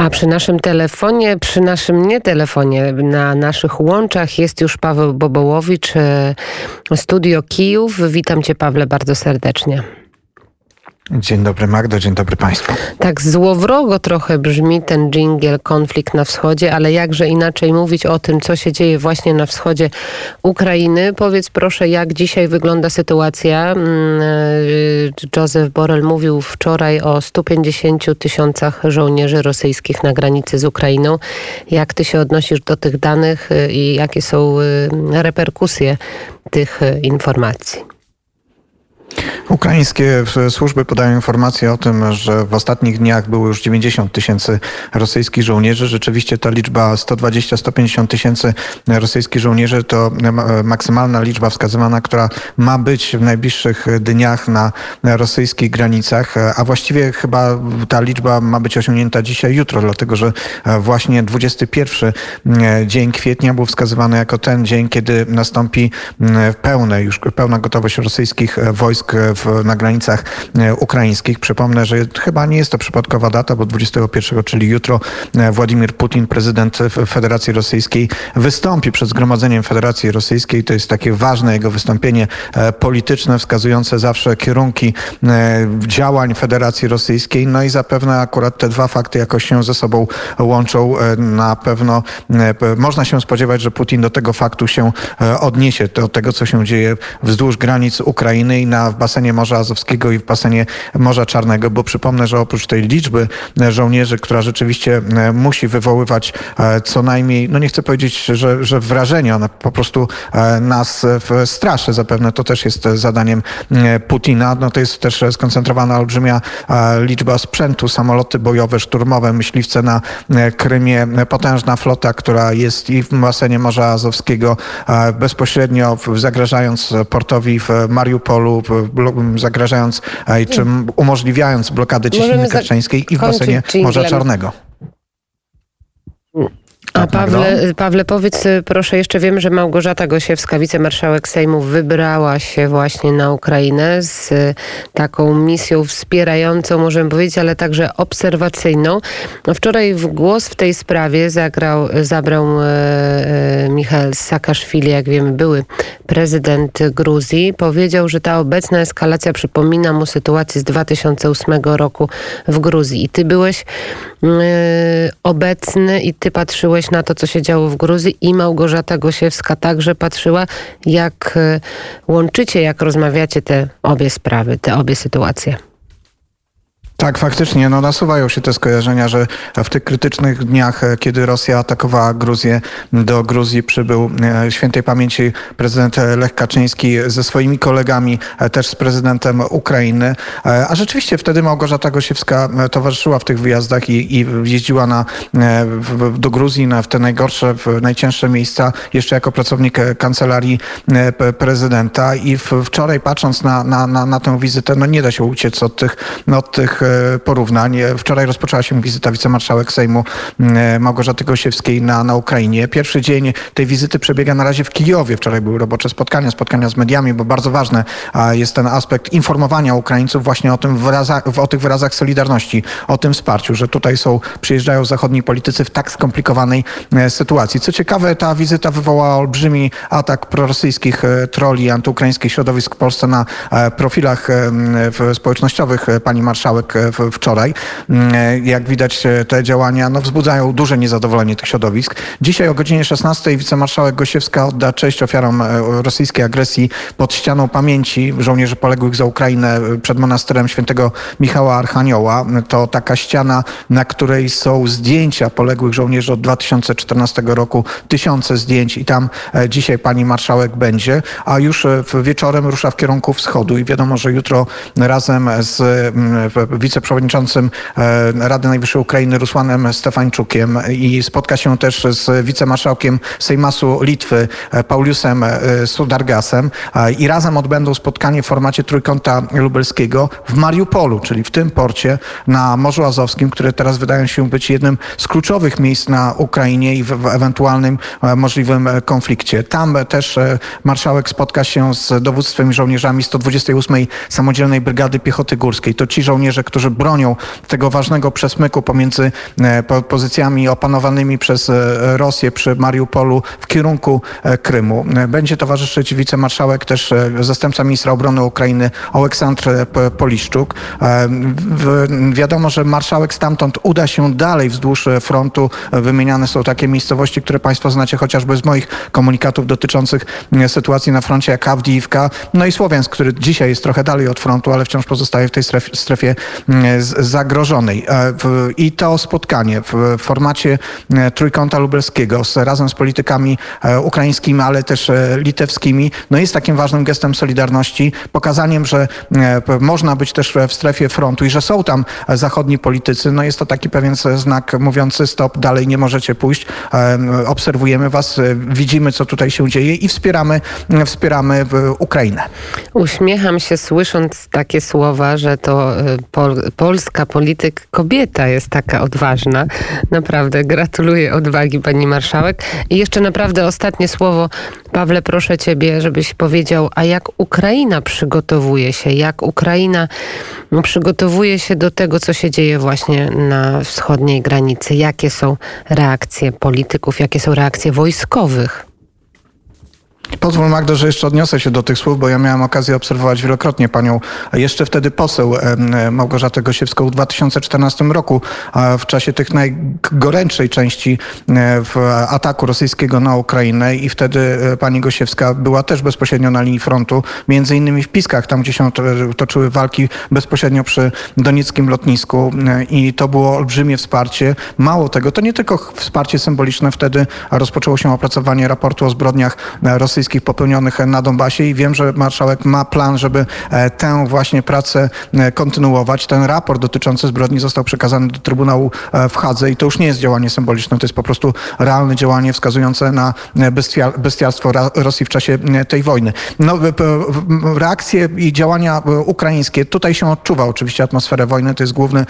A przy naszym telefonie, przy naszym nie telefonie, na naszych łączach jest już Paweł Bobołowicz, e, Studio Kijów. Witam Cię Pawle bardzo serdecznie. Dzień dobry Magdo, dzień dobry Państwu. Tak złowrogo trochę brzmi ten dżingiel konflikt na wschodzie, ale jakże inaczej mówić o tym, co się dzieje właśnie na wschodzie Ukrainy. Powiedz proszę, jak dzisiaj wygląda sytuacja. Mm, e, Joseph Borrell mówił wczoraj o 150 tysiącach żołnierzy rosyjskich na granicy z Ukrainą. Jak ty się odnosisz do tych danych e, i jakie są e, reperkusje tych informacji? Ukraińskie służby podają informacje o tym, że w ostatnich dniach było już 90 tysięcy rosyjskich żołnierzy. Rzeczywiście ta liczba 120-150 tysięcy rosyjskich żołnierzy to maksymalna liczba wskazywana, która ma być w najbliższych dniach na rosyjskich granicach, a właściwie chyba ta liczba ma być osiągnięta dzisiaj, jutro, dlatego że właśnie 21 dzień kwietnia był wskazywany jako ten dzień, kiedy nastąpi pełne, już pełna gotowość rosyjskich wojsk w, na granicach e, ukraińskich. Przypomnę, że chyba nie jest to przypadkowa data, bo 21, czyli jutro, e, Władimir Putin, prezydent Federacji Rosyjskiej, wystąpi przed Zgromadzeniem Federacji Rosyjskiej. To jest takie ważne jego wystąpienie e, polityczne, wskazujące zawsze kierunki działań Federacji Rosyjskiej. No i zapewne akurat te dwa fakty jakoś się ze sobą łączą. Na pewno można się spodziewać, że Putin do tego faktu się odniesie, do tego, co się dzieje wzdłuż granic Ukrainy i na w basenie Morza Azowskiego i w basenie Morza Czarnego, bo przypomnę, że oprócz tej liczby żołnierzy, która rzeczywiście e, musi wywoływać e, co najmniej, no nie chcę powiedzieć, że, że wrażenie, ona po prostu e, nas straszy zapewne, to też jest zadaniem Putina. No to jest też skoncentrowana olbrzymia liczba sprzętu, samoloty bojowe, szturmowe, myśliwce na Krymie, potężna flota, która jest i w basenie Morza Azowskiego bezpośrednio zagrażając portowi w Mariupolu, zagrażając czy umożliwiając blokadę Cieśniny Kerczeńskiej i w basenie Morza Czarnego. A tak, Pawle, Pawle, powiedz proszę, jeszcze wiemy, że Małgorzata Gosiewska, wicemarszałek Sejmu, wybrała się właśnie na Ukrainę z taką misją wspierającą, możemy powiedzieć, ale także obserwacyjną. Wczoraj w głos w tej sprawie zagrał, zabrał e, e, Michał Saakaszwili, jak wiemy, były prezydent Gruzji. Powiedział, że ta obecna eskalacja przypomina mu sytuację z 2008 roku w Gruzji. I ty byłeś e, obecny i ty patrzyłeś patrzyłeś na to, co się działo w Gruzji i Małgorzata Gosiewska także patrzyła, jak e, łączycie, jak rozmawiacie te obie sprawy, te obie sytuacje. Tak, faktycznie, no nasuwają się te skojarzenia, że w tych krytycznych dniach, e, kiedy Rosja atakowała Gruzję, do Gruzji przybył e, świętej pamięci prezydent Lech Kaczyński ze swoimi kolegami, e, też z prezydentem Ukrainy. A rzeczywiście wtedy Małgorzata Gosiewska towarzyszyła w tych wyjazdach i, i jeździła na, do Gruzji na, w te najgorsze, w najcięższe miejsca, jeszcze jako pracownik kancelarii prezydenta. I wczoraj patrząc na, na, na, na tę wizytę, no nie da się uciec od tych, no, od tych porównań. Wczoraj rozpoczęła się wizyta wicemarszałek Sejmu mm, Małgorzaty Gosiewskiej na, na Ukrainie. Pierwszy dzień tej wizyty przebiega na razie w Kijowie. Wczoraj były robocze spotkania, spotkania z mediami, bo bardzo ważny jest ten aspekt informowania Ukraińców właśnie o, tym wyrazach, o tych wyrazach solidarności, o tym wsparciu, że tutaj są, przyjeżdżają zachodni politycy w tak skomplikowanej e, sytuacji. Co ciekawe, ta wizyta wywołała olbrzymi atak prorosyjskich e, troli antyukraińskich środowisk w Polsce na e, profilach społecznościowych pani marszałek wczoraj. Mm, jak widać, e, te działania no, wzbudzają duże niezadowolenie tych środowisk. Dzisiaj o godzinie 16 wicemarszałek Gosiewska odda cześć ofiarom e, rosyjskiej agresji pod ścianą pamięci żołnierzy poległych za Ukrainę e, przed monasterem świętego Michała Archanioła. To taka ściana, na której są zdjęcia poległych żołnierzy od 2014 roku, tysiące zdjęć i tam dzisiaj pani marszałek będzie, a już wieczorem rusza w kierunku wschodu i wiadomo, że jutro razem z wiceprzewodniczącym e, Rady Najwyższej Ukrainy Rusłanem Stefańczukiem i spotka się też z wicemarszałkiem Sejmasu Litwy e, Pauliusem e, Sudargasem i razem odbędą spotkanie w formacie Trójkąta Lubelskiego w Mariupolu, czyli w tym porcie na Morzu Azowskim, które teraz wydają się być jednym z kluczowych miejsc na Ukrainie i w ewentualnym możliwym konflikcie. Tam też marszałek spotka się z dowództwem i żołnierzami 128 Samodzielnej Brygady Piechoty Górskiej. To ci żołnierze, którzy którzy bronią tego ważnego przesmyku pomiędzy e, po- pozycjami opanowanymi przez e, Rosję przy Mariupolu w kierunku e, Krymu. Będzie towarzyszyć wicemarszałek, też zastępca ministra obrony Ukrainy Oleksandr Poliszczuk. Wiadomo, że marszałek stamtąd uda się dalej wzdłuż frontu. Wymieniane są takie miejscowości, które Państwo znacie chociażby z moich komunikatów dotyczących sytuacji na froncie, jak Awdijiwka, no i Słowiańsk, który dzisiaj jest trochę dalej od frontu, ale wciąż pozostaje w tej strefie, strefie zagrożonej. E, I to spotkanie w formacie e, Trójkąta Lubelskiego z, razem z politykami e, ukraińskimi, ale też e, litewskimi, no jest takim ważnym gestem solidarności, pokazaniem, że e, można być też w strefie frontu i że są tam e, zachodni politycy. No jest to taki pewien znak mówiący stop, dalej nie możecie pójść. E, Obserwujemy was, e, widzimy co tutaj się dzieje i wspieramy, wspieramy e, Ukrainę. Uśmiecham się słysząc takie słowa, że to y, pol, polska polityk kobieta jest taka odważna. Naprawdę gratuluję odwagi pani marszałek. I jeszcze naprawdę ostatnie słowo. Pawle, proszę ciebie, żebyś powiedział, a jak Ukraina przygotowuje się, jak Ukraina no, przygotowuje się do tego, co się dzieje właśnie na wschodniej granicy. Jakie są reakcje polityków, jakie są reakcje wojskowych? Pozwól Magdo, że jeszcze odniosę się do tych słów, bo ja miałem okazję obserwować wielokrotnie panią, jeszcze wtedy poseł em, Małgorzatę Gosiewską w 2014 roku, w czasie tych najgorętszej części e, w ataku rosyjskiego na Ukrainę i wtedy e, pani Gosiewska była też bezpośrednio na linii frontu, między innymi w Piskach, tam gdzie się to- toczyły walki bezpośrednio przy donieckim lotnisku e, i to było olbrzymie wsparcie. Mało tego, to nie tylko wsparcie symboliczne, wtedy rozpoczęło się opracowanie raportu o zbrodniach e, rosyjskich popełnionych na Donbasie i wiem, że marszałek ma plan, żeby e, tę właśnie pracę e, kontynuować. Ten raport dotyczący zbrodni został przekazany do Trybunału e, w Hadze i to już nie jest działanie symboliczne, to jest po prostu realne działanie wskazujące na bestia, bestialstwo Rosji w czasie tej wojny. No, reakcje i działania ukraińskie, tutaj się odczuwa oczywiście atmosferę wojny, to jest główny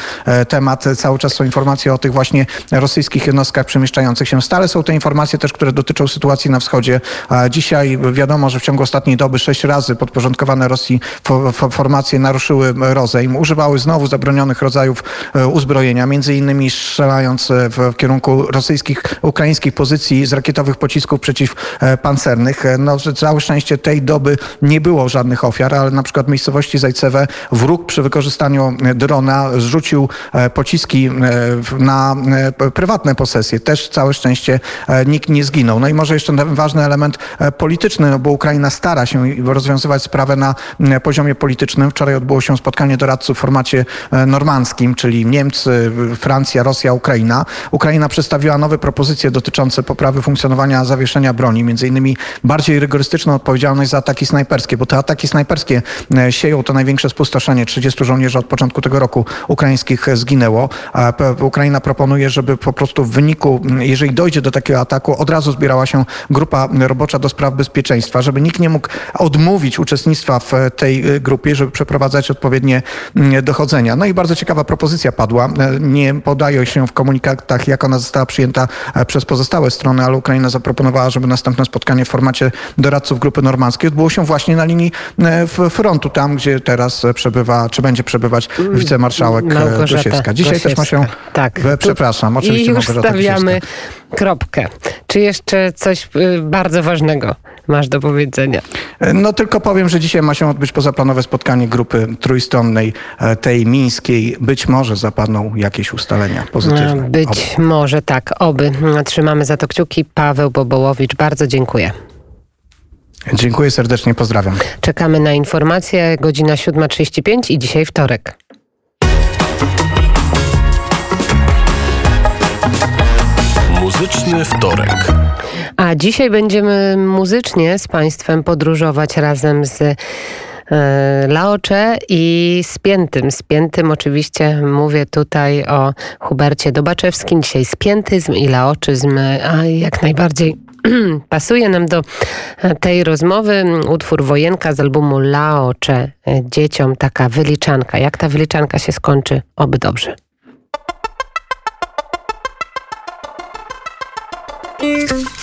temat. Cały czas są informacje o tych właśnie rosyjskich jednostkach przemieszczających się. Stale są te informacje też, które dotyczą sytuacji na wschodzie. A Dzisiaj wiadomo, że w ciągu ostatniej doby sześć razy podporządkowane Rosji fo- fo- formacje naruszyły rozejm, używały znowu zabronionych rodzajów e, uzbrojenia, między innymi strzelając e, w, kierunku rosyjskich, ukraińskich pozycji z rakietowych pocisków przeciwpancernych. E, No, całe szczęście tej doby nie było żadnych ofiar, ale na przykład w miejscowości Zajcewe wróg przy wykorzystaniu drona zrzucił pociski na prywatne posesje. Też całe szczęście nikt nie zginął. No i może jeszcze ważny element e, polityczny, no bo Ukraina stara się rozwiązywać sprawę na m, poziomie politycznym. Wczoraj odbyło się spotkanie doradców w formacie e, normandzkim, czyli Niemcy, Francja, Rosja, Ukraina. Ukraina przedstawiła nowe propozycje dotyczące poprawy funkcjonowania zawieszenia broni, między innymi bardziej rygorystyczną odpowiedzialność za ataki snajperskie, bo te ataki snajperskie e, sieją to największe spustoszenie. 30 żołnierzy od początku tego roku ukraińskich e, zginęło. Ukraina proponuje, żeby po prostu w wyniku, jeżeli dojdzie do takiego ataku, od razu zbierała się grupa robocza do spraw bezpieczeństwa, żeby nikt nie mógł odmówić uczestnictwa w e, tej e, grupie, żeby przeprowadzać odpowiednie m, dochodzenia. No i bardzo ciekawa propozycja padła. E, Nie podaje się w komunikatach, jak ona została przyjęta przez pozostałe strony, ale Ukraina zaproponowała, żeby następne spotkanie w formacie doradców grupy normandzkiej odbyło się właśnie na linii frontu, tam gdzie teraz przebywa, czy będzie przebywać wicemarszałek Małgorzata Gosiewska. Dzisiaj też ma się... Gosiewska. Tak. Przepraszam, oczywiście I już Małgorzata stawiamy Gosiewska. Kropkę. Czy jeszcze coś y, bardzo ważnego masz do powiedzenia? No tylko powiem, że dzisiaj ma się odbyć pozaplanowe spotkanie grupy trójstronnej, e, tej mińskiej. Być może zapadną jakieś ustalenia pozytywne. No, Być Oby. może tak, oby. Trzymamy za to kciuki. Paweł Bobołowicz, bardzo dziękuję. Dziękuję serdecznie, pozdrawiam. Czekamy na informacje. Godzina 7.35 i dzisiaj wtorek. Muzyczny wtorek. A dzisiaj będziemy muzycznie z Państwem podróżować razem z e, Laocze i Spiętym. Spiętym oczywiście mówię tutaj o Hubercie Dobaczewskim. Dzisiaj spiętyzm i laoczyzm, a jak najbardziej pasuje nam do tej rozmowy utwór Wojenka z albumu Laocze e, dzieciom, taka wyliczanka. Jak ta wyliczanka się skończy? Oby dobrze. Música